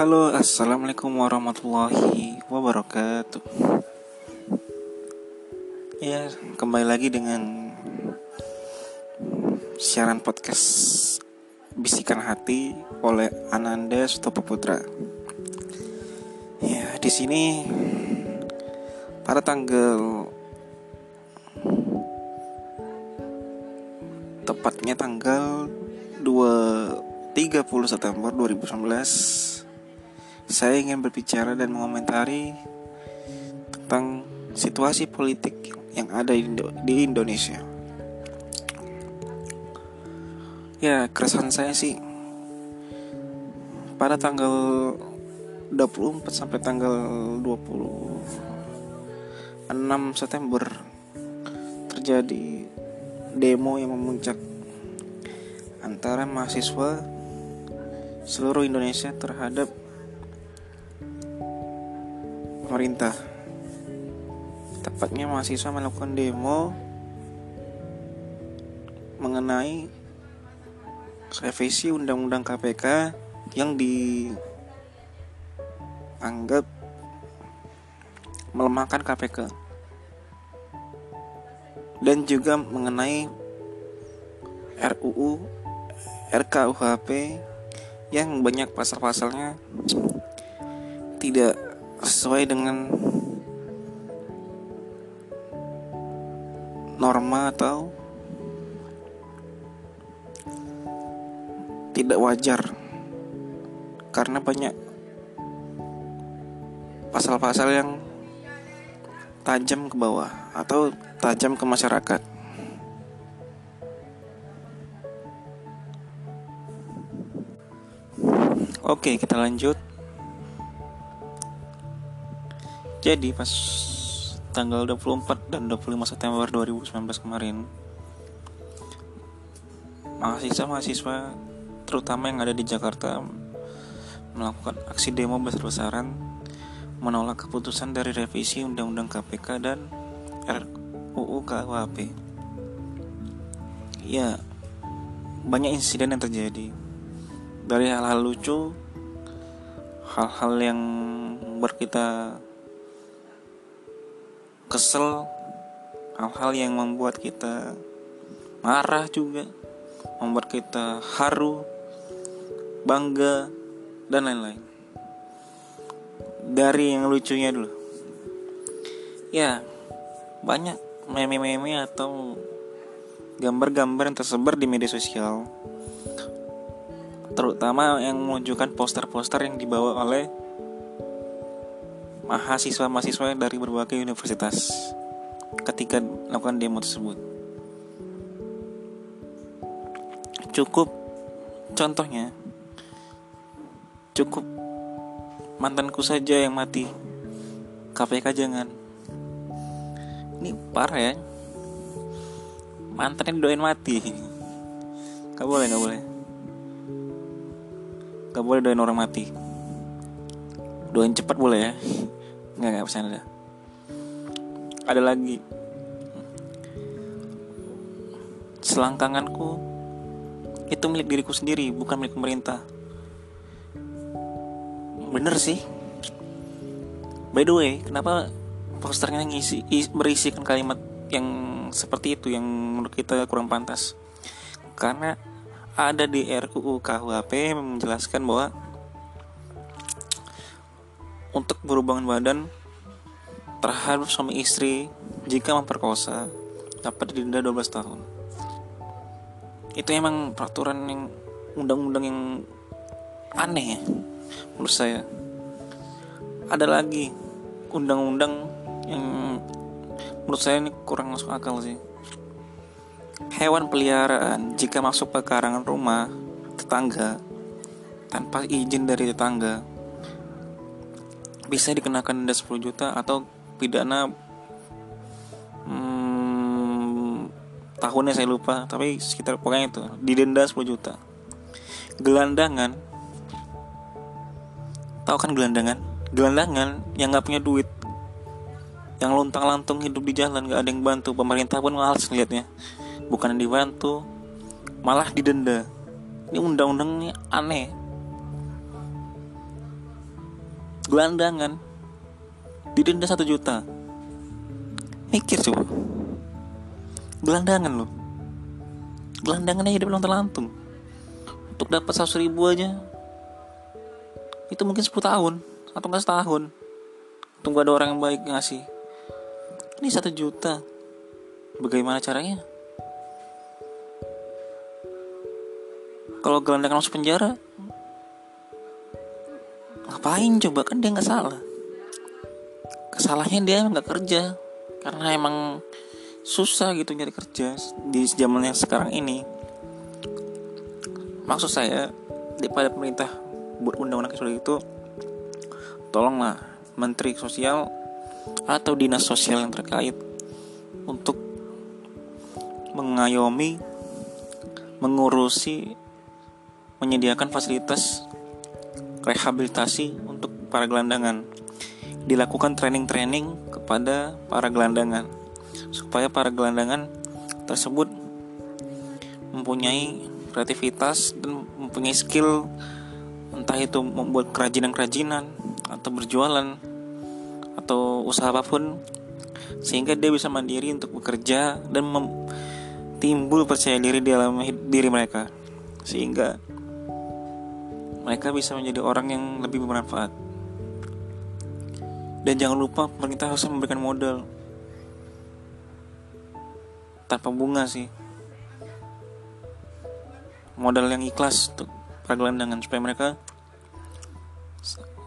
Halo, assalamualaikum warahmatullahi wabarakatuh. Ya, kembali lagi dengan siaran podcast Bisikan Hati oleh Ananda Sutopo Putra. Ya, di sini pada tanggal tepatnya tanggal 2 30 September 2019 saya ingin berbicara dan mengomentari tentang situasi politik yang ada di Indonesia. Ya, keresahan saya sih pada tanggal 24 sampai tanggal 26 September terjadi demo yang memuncak antara mahasiswa seluruh Indonesia terhadap pemerintah. Tepatnya mahasiswa melakukan demo mengenai revisi Undang-Undang KPK yang dianggap melemahkan KPK dan juga mengenai RUU RKUHP yang banyak pasal-pasalnya tidak sesuai dengan norma atau tidak wajar karena banyak pasal-pasal yang tajam ke bawah atau tajam ke masyarakat. Oke, kita lanjut. Jadi pas tanggal 24 dan 25 September 2019 kemarin mahasiswa-mahasiswa terutama yang ada di Jakarta melakukan aksi demo besar-besaran menolak keputusan dari revisi Undang-Undang KPK dan RUU KUHP. Ya, banyak insiden yang terjadi dari hal-hal lucu hal-hal yang membuat kita kesel hal-hal yang membuat kita marah juga membuat kita haru bangga dan lain-lain. Dari yang lucunya dulu. Ya banyak meme-meme atau gambar-gambar yang tersebar di media sosial. Terutama yang menunjukkan poster-poster yang dibawa oleh mahasiswa-mahasiswa dari berbagai universitas ketika melakukan demo tersebut. Cukup contohnya cukup mantanku saja yang mati. KPK jangan. Ini parah ya. Mantannya doain mati. Gak boleh, gak boleh. Gak boleh doain orang mati Doain cepat boleh ya Nggak, nggak ada Ada lagi. Selangkanganku Itu milik diriku sendiri Bukan milik pemerintah. Bener sih. By the way Kenapa posternya ngisi berisikan kalimat yang seperti itu yang menurut kita kurang pantas? Karena ada di RUU KUHP menjelaskan bahwa untuk berhubungan badan terhadap suami istri jika memperkosa dapat didenda 12 tahun. Itu emang peraturan yang undang-undang yang aneh ya menurut saya. Ada lagi undang-undang yang menurut saya ini kurang masuk akal sih hewan peliharaan jika masuk ke karangan rumah tetangga tanpa izin dari tetangga bisa dikenakan denda 10 juta atau pidana hmm, tahunnya saya lupa tapi sekitar pokoknya itu didenda 10 juta. Gelandangan tahu kan gelandangan? Gelandangan yang nggak punya duit yang lontang lantung hidup di jalan nggak ada yang bantu pemerintah pun males liatnya bukan dibantu malah didenda. Ini undang-undangnya aneh gelandangan didenda satu juta. Mikir coba. Gelandangan loh. Gelandangan aja belum terlantung. Untuk dapat seratus ribu aja. Itu mungkin 10 tahun atau enggak setahun. Tunggu ada orang yang baik ngasih. Ini satu juta. Bagaimana caranya? Kalau gelandangan masuk penjara ngapain? Coba kan dia nggak salah. Kesalahannya dia nggak kerja. Karena emang susah gitu nyari kerja di zaman yang sekarang ini. Maksud saya daripada pemerintah buat undang-undang seperti itu tolonglah menteri sosial atau dinas sosial yang terkait untuk mengayomi mengurusi menyediakan fasilitas rehabilitasi untuk para gelandangan. Dilakukan training-training kepada para gelandangan supaya para gelandangan tersebut mempunyai kreativitas dan mempunyai skill entah itu membuat kerajinan-kerajinan atau berjualan atau usaha apa pun sehingga dia bisa mandiri untuk bekerja dan timbul percaya diri di dalam diri mereka. Sehingga mereka bisa menjadi orang yang lebih bermanfaat. Dan jangan lupa pemerintah harus memberikan modal. Tanpa bunga sih. Modal yang ikhlas untuk para gelandangan supaya mereka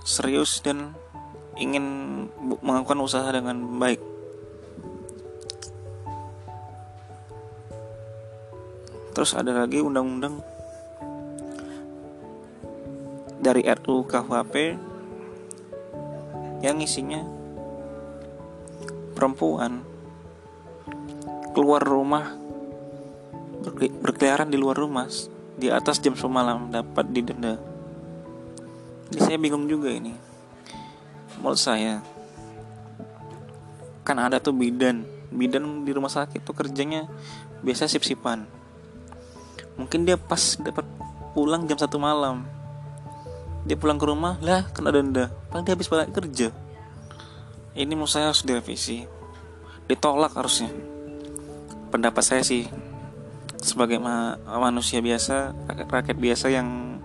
serius dan ingin melakukan usaha dengan baik. Terus ada lagi undang-undang dari RUU KUHP yang isinya perempuan keluar rumah berkeliaran di luar rumah di atas jam 10 malam dapat didenda. Ini saya bingung juga ini. Menurut saya kan ada tuh bidan. Bidan di rumah sakit tuh kerjanya biasa sip-sipan. Mungkin dia pas dapat pulang jam satu malam dia pulang ke rumah lah kena denda. Paling dia habis balik kerja. Ini menurut saya harus direvisi. Ditolak harusnya. Pendapat saya sih sebagai ma manusia biasa rakyat biasa yang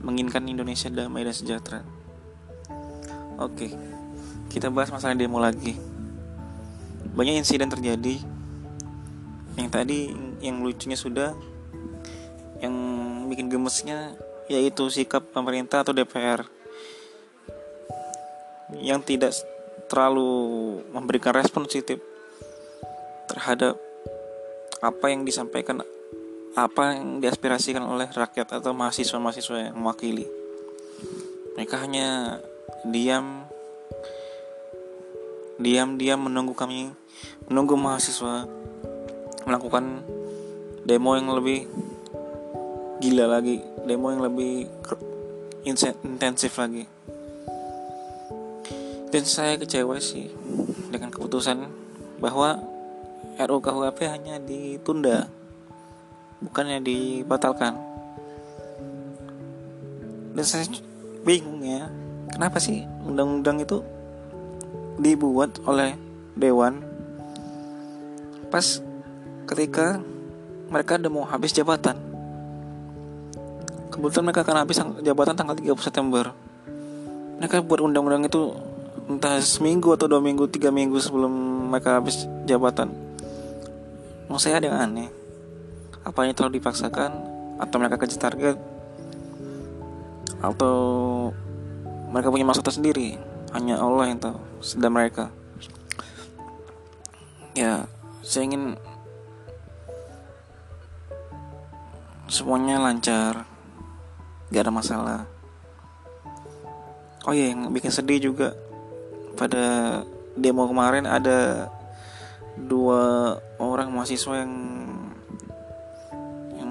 menginginkan Indonesia damai dan sejahtera. Oke kita bahas masalah demo lagi. Banyak insiden terjadi. Yang tadi yang lucunya sudah yang bikin gemesnya yaitu sikap pemerintah atau DPR yang tidak terlalu memberikan respon positif terhadap apa yang disampaikan apa yang diaspirasikan oleh rakyat atau mahasiswa-mahasiswa yang mewakili. Mereka hanya diam diam-diam menunggu kami menunggu mahasiswa melakukan demo yang lebih gila lagi. Demo yang lebih intensif lagi. Dan saya kecewa sih dengan keputusan bahwa RUU hanya ditunda bukannya dibatalkan. Dan saya bingung ya kenapa sih undang-undang itu dibuat oleh dewan pas ketika mereka mau habis jabatan kebetulan mereka akan habis jabatan tanggal 30 September mereka buat undang-undang itu entah seminggu atau dua minggu tiga minggu sebelum mereka habis jabatan Menurut saya ada yang aneh. Apa ini terlalu dipaksakan atau mereka kejar target atau mereka punya maksud tersendiri. Hanya Allah yang tahu, sedang mereka. Ya, saya ingin semuanya lancar, gak ada masalah. Oh iya, yang bikin sedih juga pada demo kemarin ada dua orang mahasiswa yang yang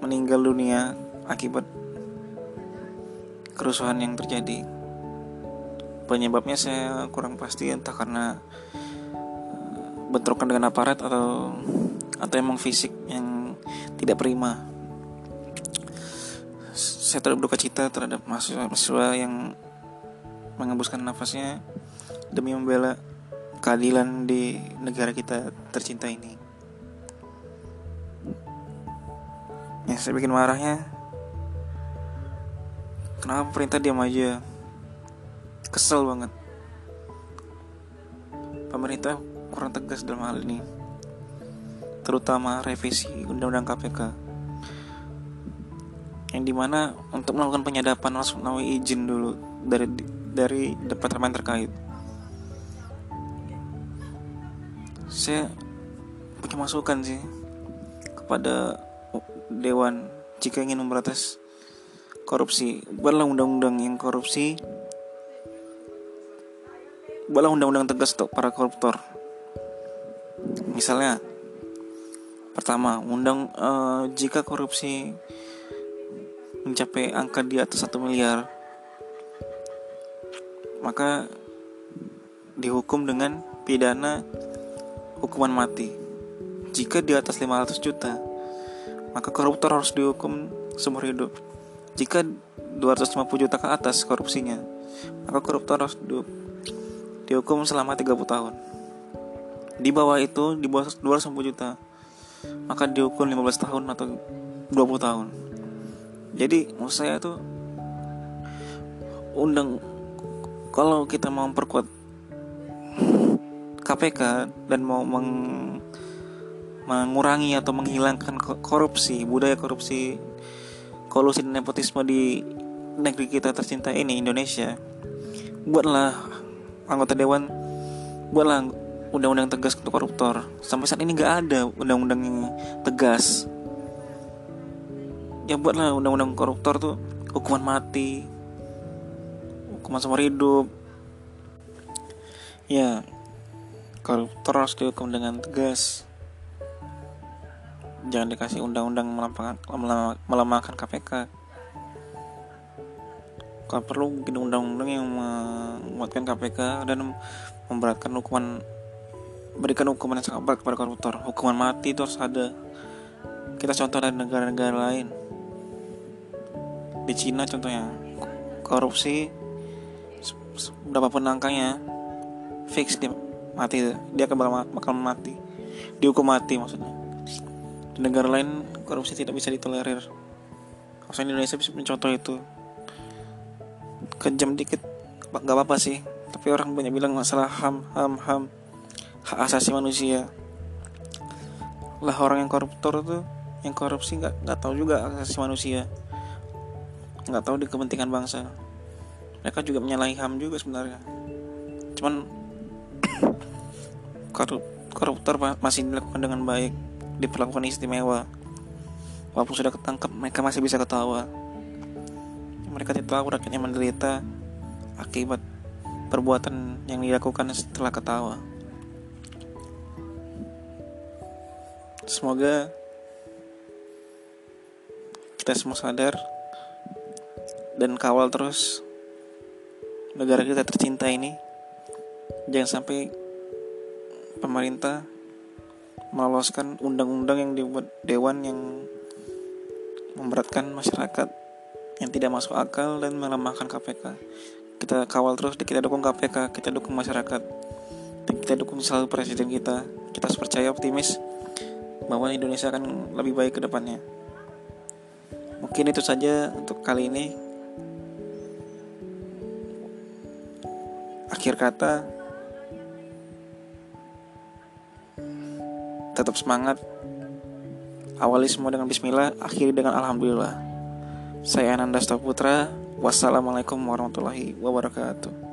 meninggal dunia akibat kerusuhan yang terjadi. Penyebabnya saya kurang pasti entah karena eh, bentrokan dengan aparat atau atau emang fisik yang tidak prima. Saya terlalu berduka cita terhadap mahasiswa-mahasiswa yang mengembuskan nafasnya demi membela keadilan di negara kita tercinta ini. Ya, saya bikin marahnya. Kenapa pemerintah diam aja? Kesel banget. Pemerintah kurang tegas dalam hal ini. Terutama revisi Undang-Undang KPK. Yang di mana untuk melakukan penyadapan harus melalui izin dulu dari dari departemen terkait. Saya punya masukan sih kepada dewan jika ingin memberantas korupsi. Buatlah undang-undang yang korupsi. Buatlah undang-undang tegas untuk para koruptor. Misalnya pertama undang uh, jika korupsi mencapai angka di atas satu miliar maka dihukum dengan pidana hukuman mati jika di atas 500 juta maka koruptor harus dihukum seumur hidup. Jika 250 juta ke atas korupsinya, maka koruptor harus dihukum selama 30 tahun. Di bawah itu, di bawah 250 juta, maka dihukum 15 tahun atau 20 tahun. Jadi, maksud saya itu undang kalau kita mau memperkuat KPK dan mau meng mengurangi atau menghilangkan korupsi, budaya korupsi, kolusi dan nepotisme di negeri kita tercinta ini Indonesia. Buatlah anggota dewan, buatlah undang-undang tegas untuk koruptor. Sampai saat ini nggak ada undang-undang yang tegas. Ya buatlah undang-undang koruptor tuh hukuman mati, hukuman seumur hidup. Ya, koruptor harus dihukum dengan tegas. Jangan dikasih undang-undang melemahkan KPK kalau perlu bikin undang-undang yang menguatkan KPK dan memberatkan hukuman berikan hukuman yang sangat berat kepada koruptor. Hukuman mati itu harus ada. Kita contoh dari negara-negara lain di Cina contohnya. Korupsi berapapun angkanya fix dia mati dia akan bakal mati. Dihukum mati maksudnya. Di negara lain korupsi tidak bisa ditolerir. Harusnya Indonesia bisa mencontoh itu. Kejam dikit nggak apa-apa sih. Tapi orang banyak bilang masalah ham ham ham. Hak asasi manusia. Lah orang yang koruptor tuh yang korupsi nggak nggak tahu juga hak asasi manusia nggak tahu di kepentingan bangsa. Mereka juga menyalahi ham juga sebenarnya. Cuman koruptor masih dilakukan dengan baik. Diperlakukan istimewa. Walaupun sudah ketangkep mereka masih bisa ketawa. Mereka tidak tahu rakyatnya menderita akibat perbuatan yang dilakukan setelah ketawa. Semoga kita semua sadar dan kawal terus negara kita tercinta ini jangan sampai pemerintah meloloskan undang-undang yang dibuat dewan yang memberatkan masyarakat yang tidak masuk akal dan melemahkan KPK. Kita kawal terus, kita dukung KPK, kita dukung masyarakat, dan kita dukung selalu presiden kita. Kita percaya optimis bahwa Indonesia akan lebih baik ke depannya. Mungkin itu saja untuk kali ini. Akhir kata, tetap semangat. Awali semua dengan bismillah akhiri dengan alhamdulillah. Saya Ananda Putra wassalamualaikum warahmatullahi wabarakatuh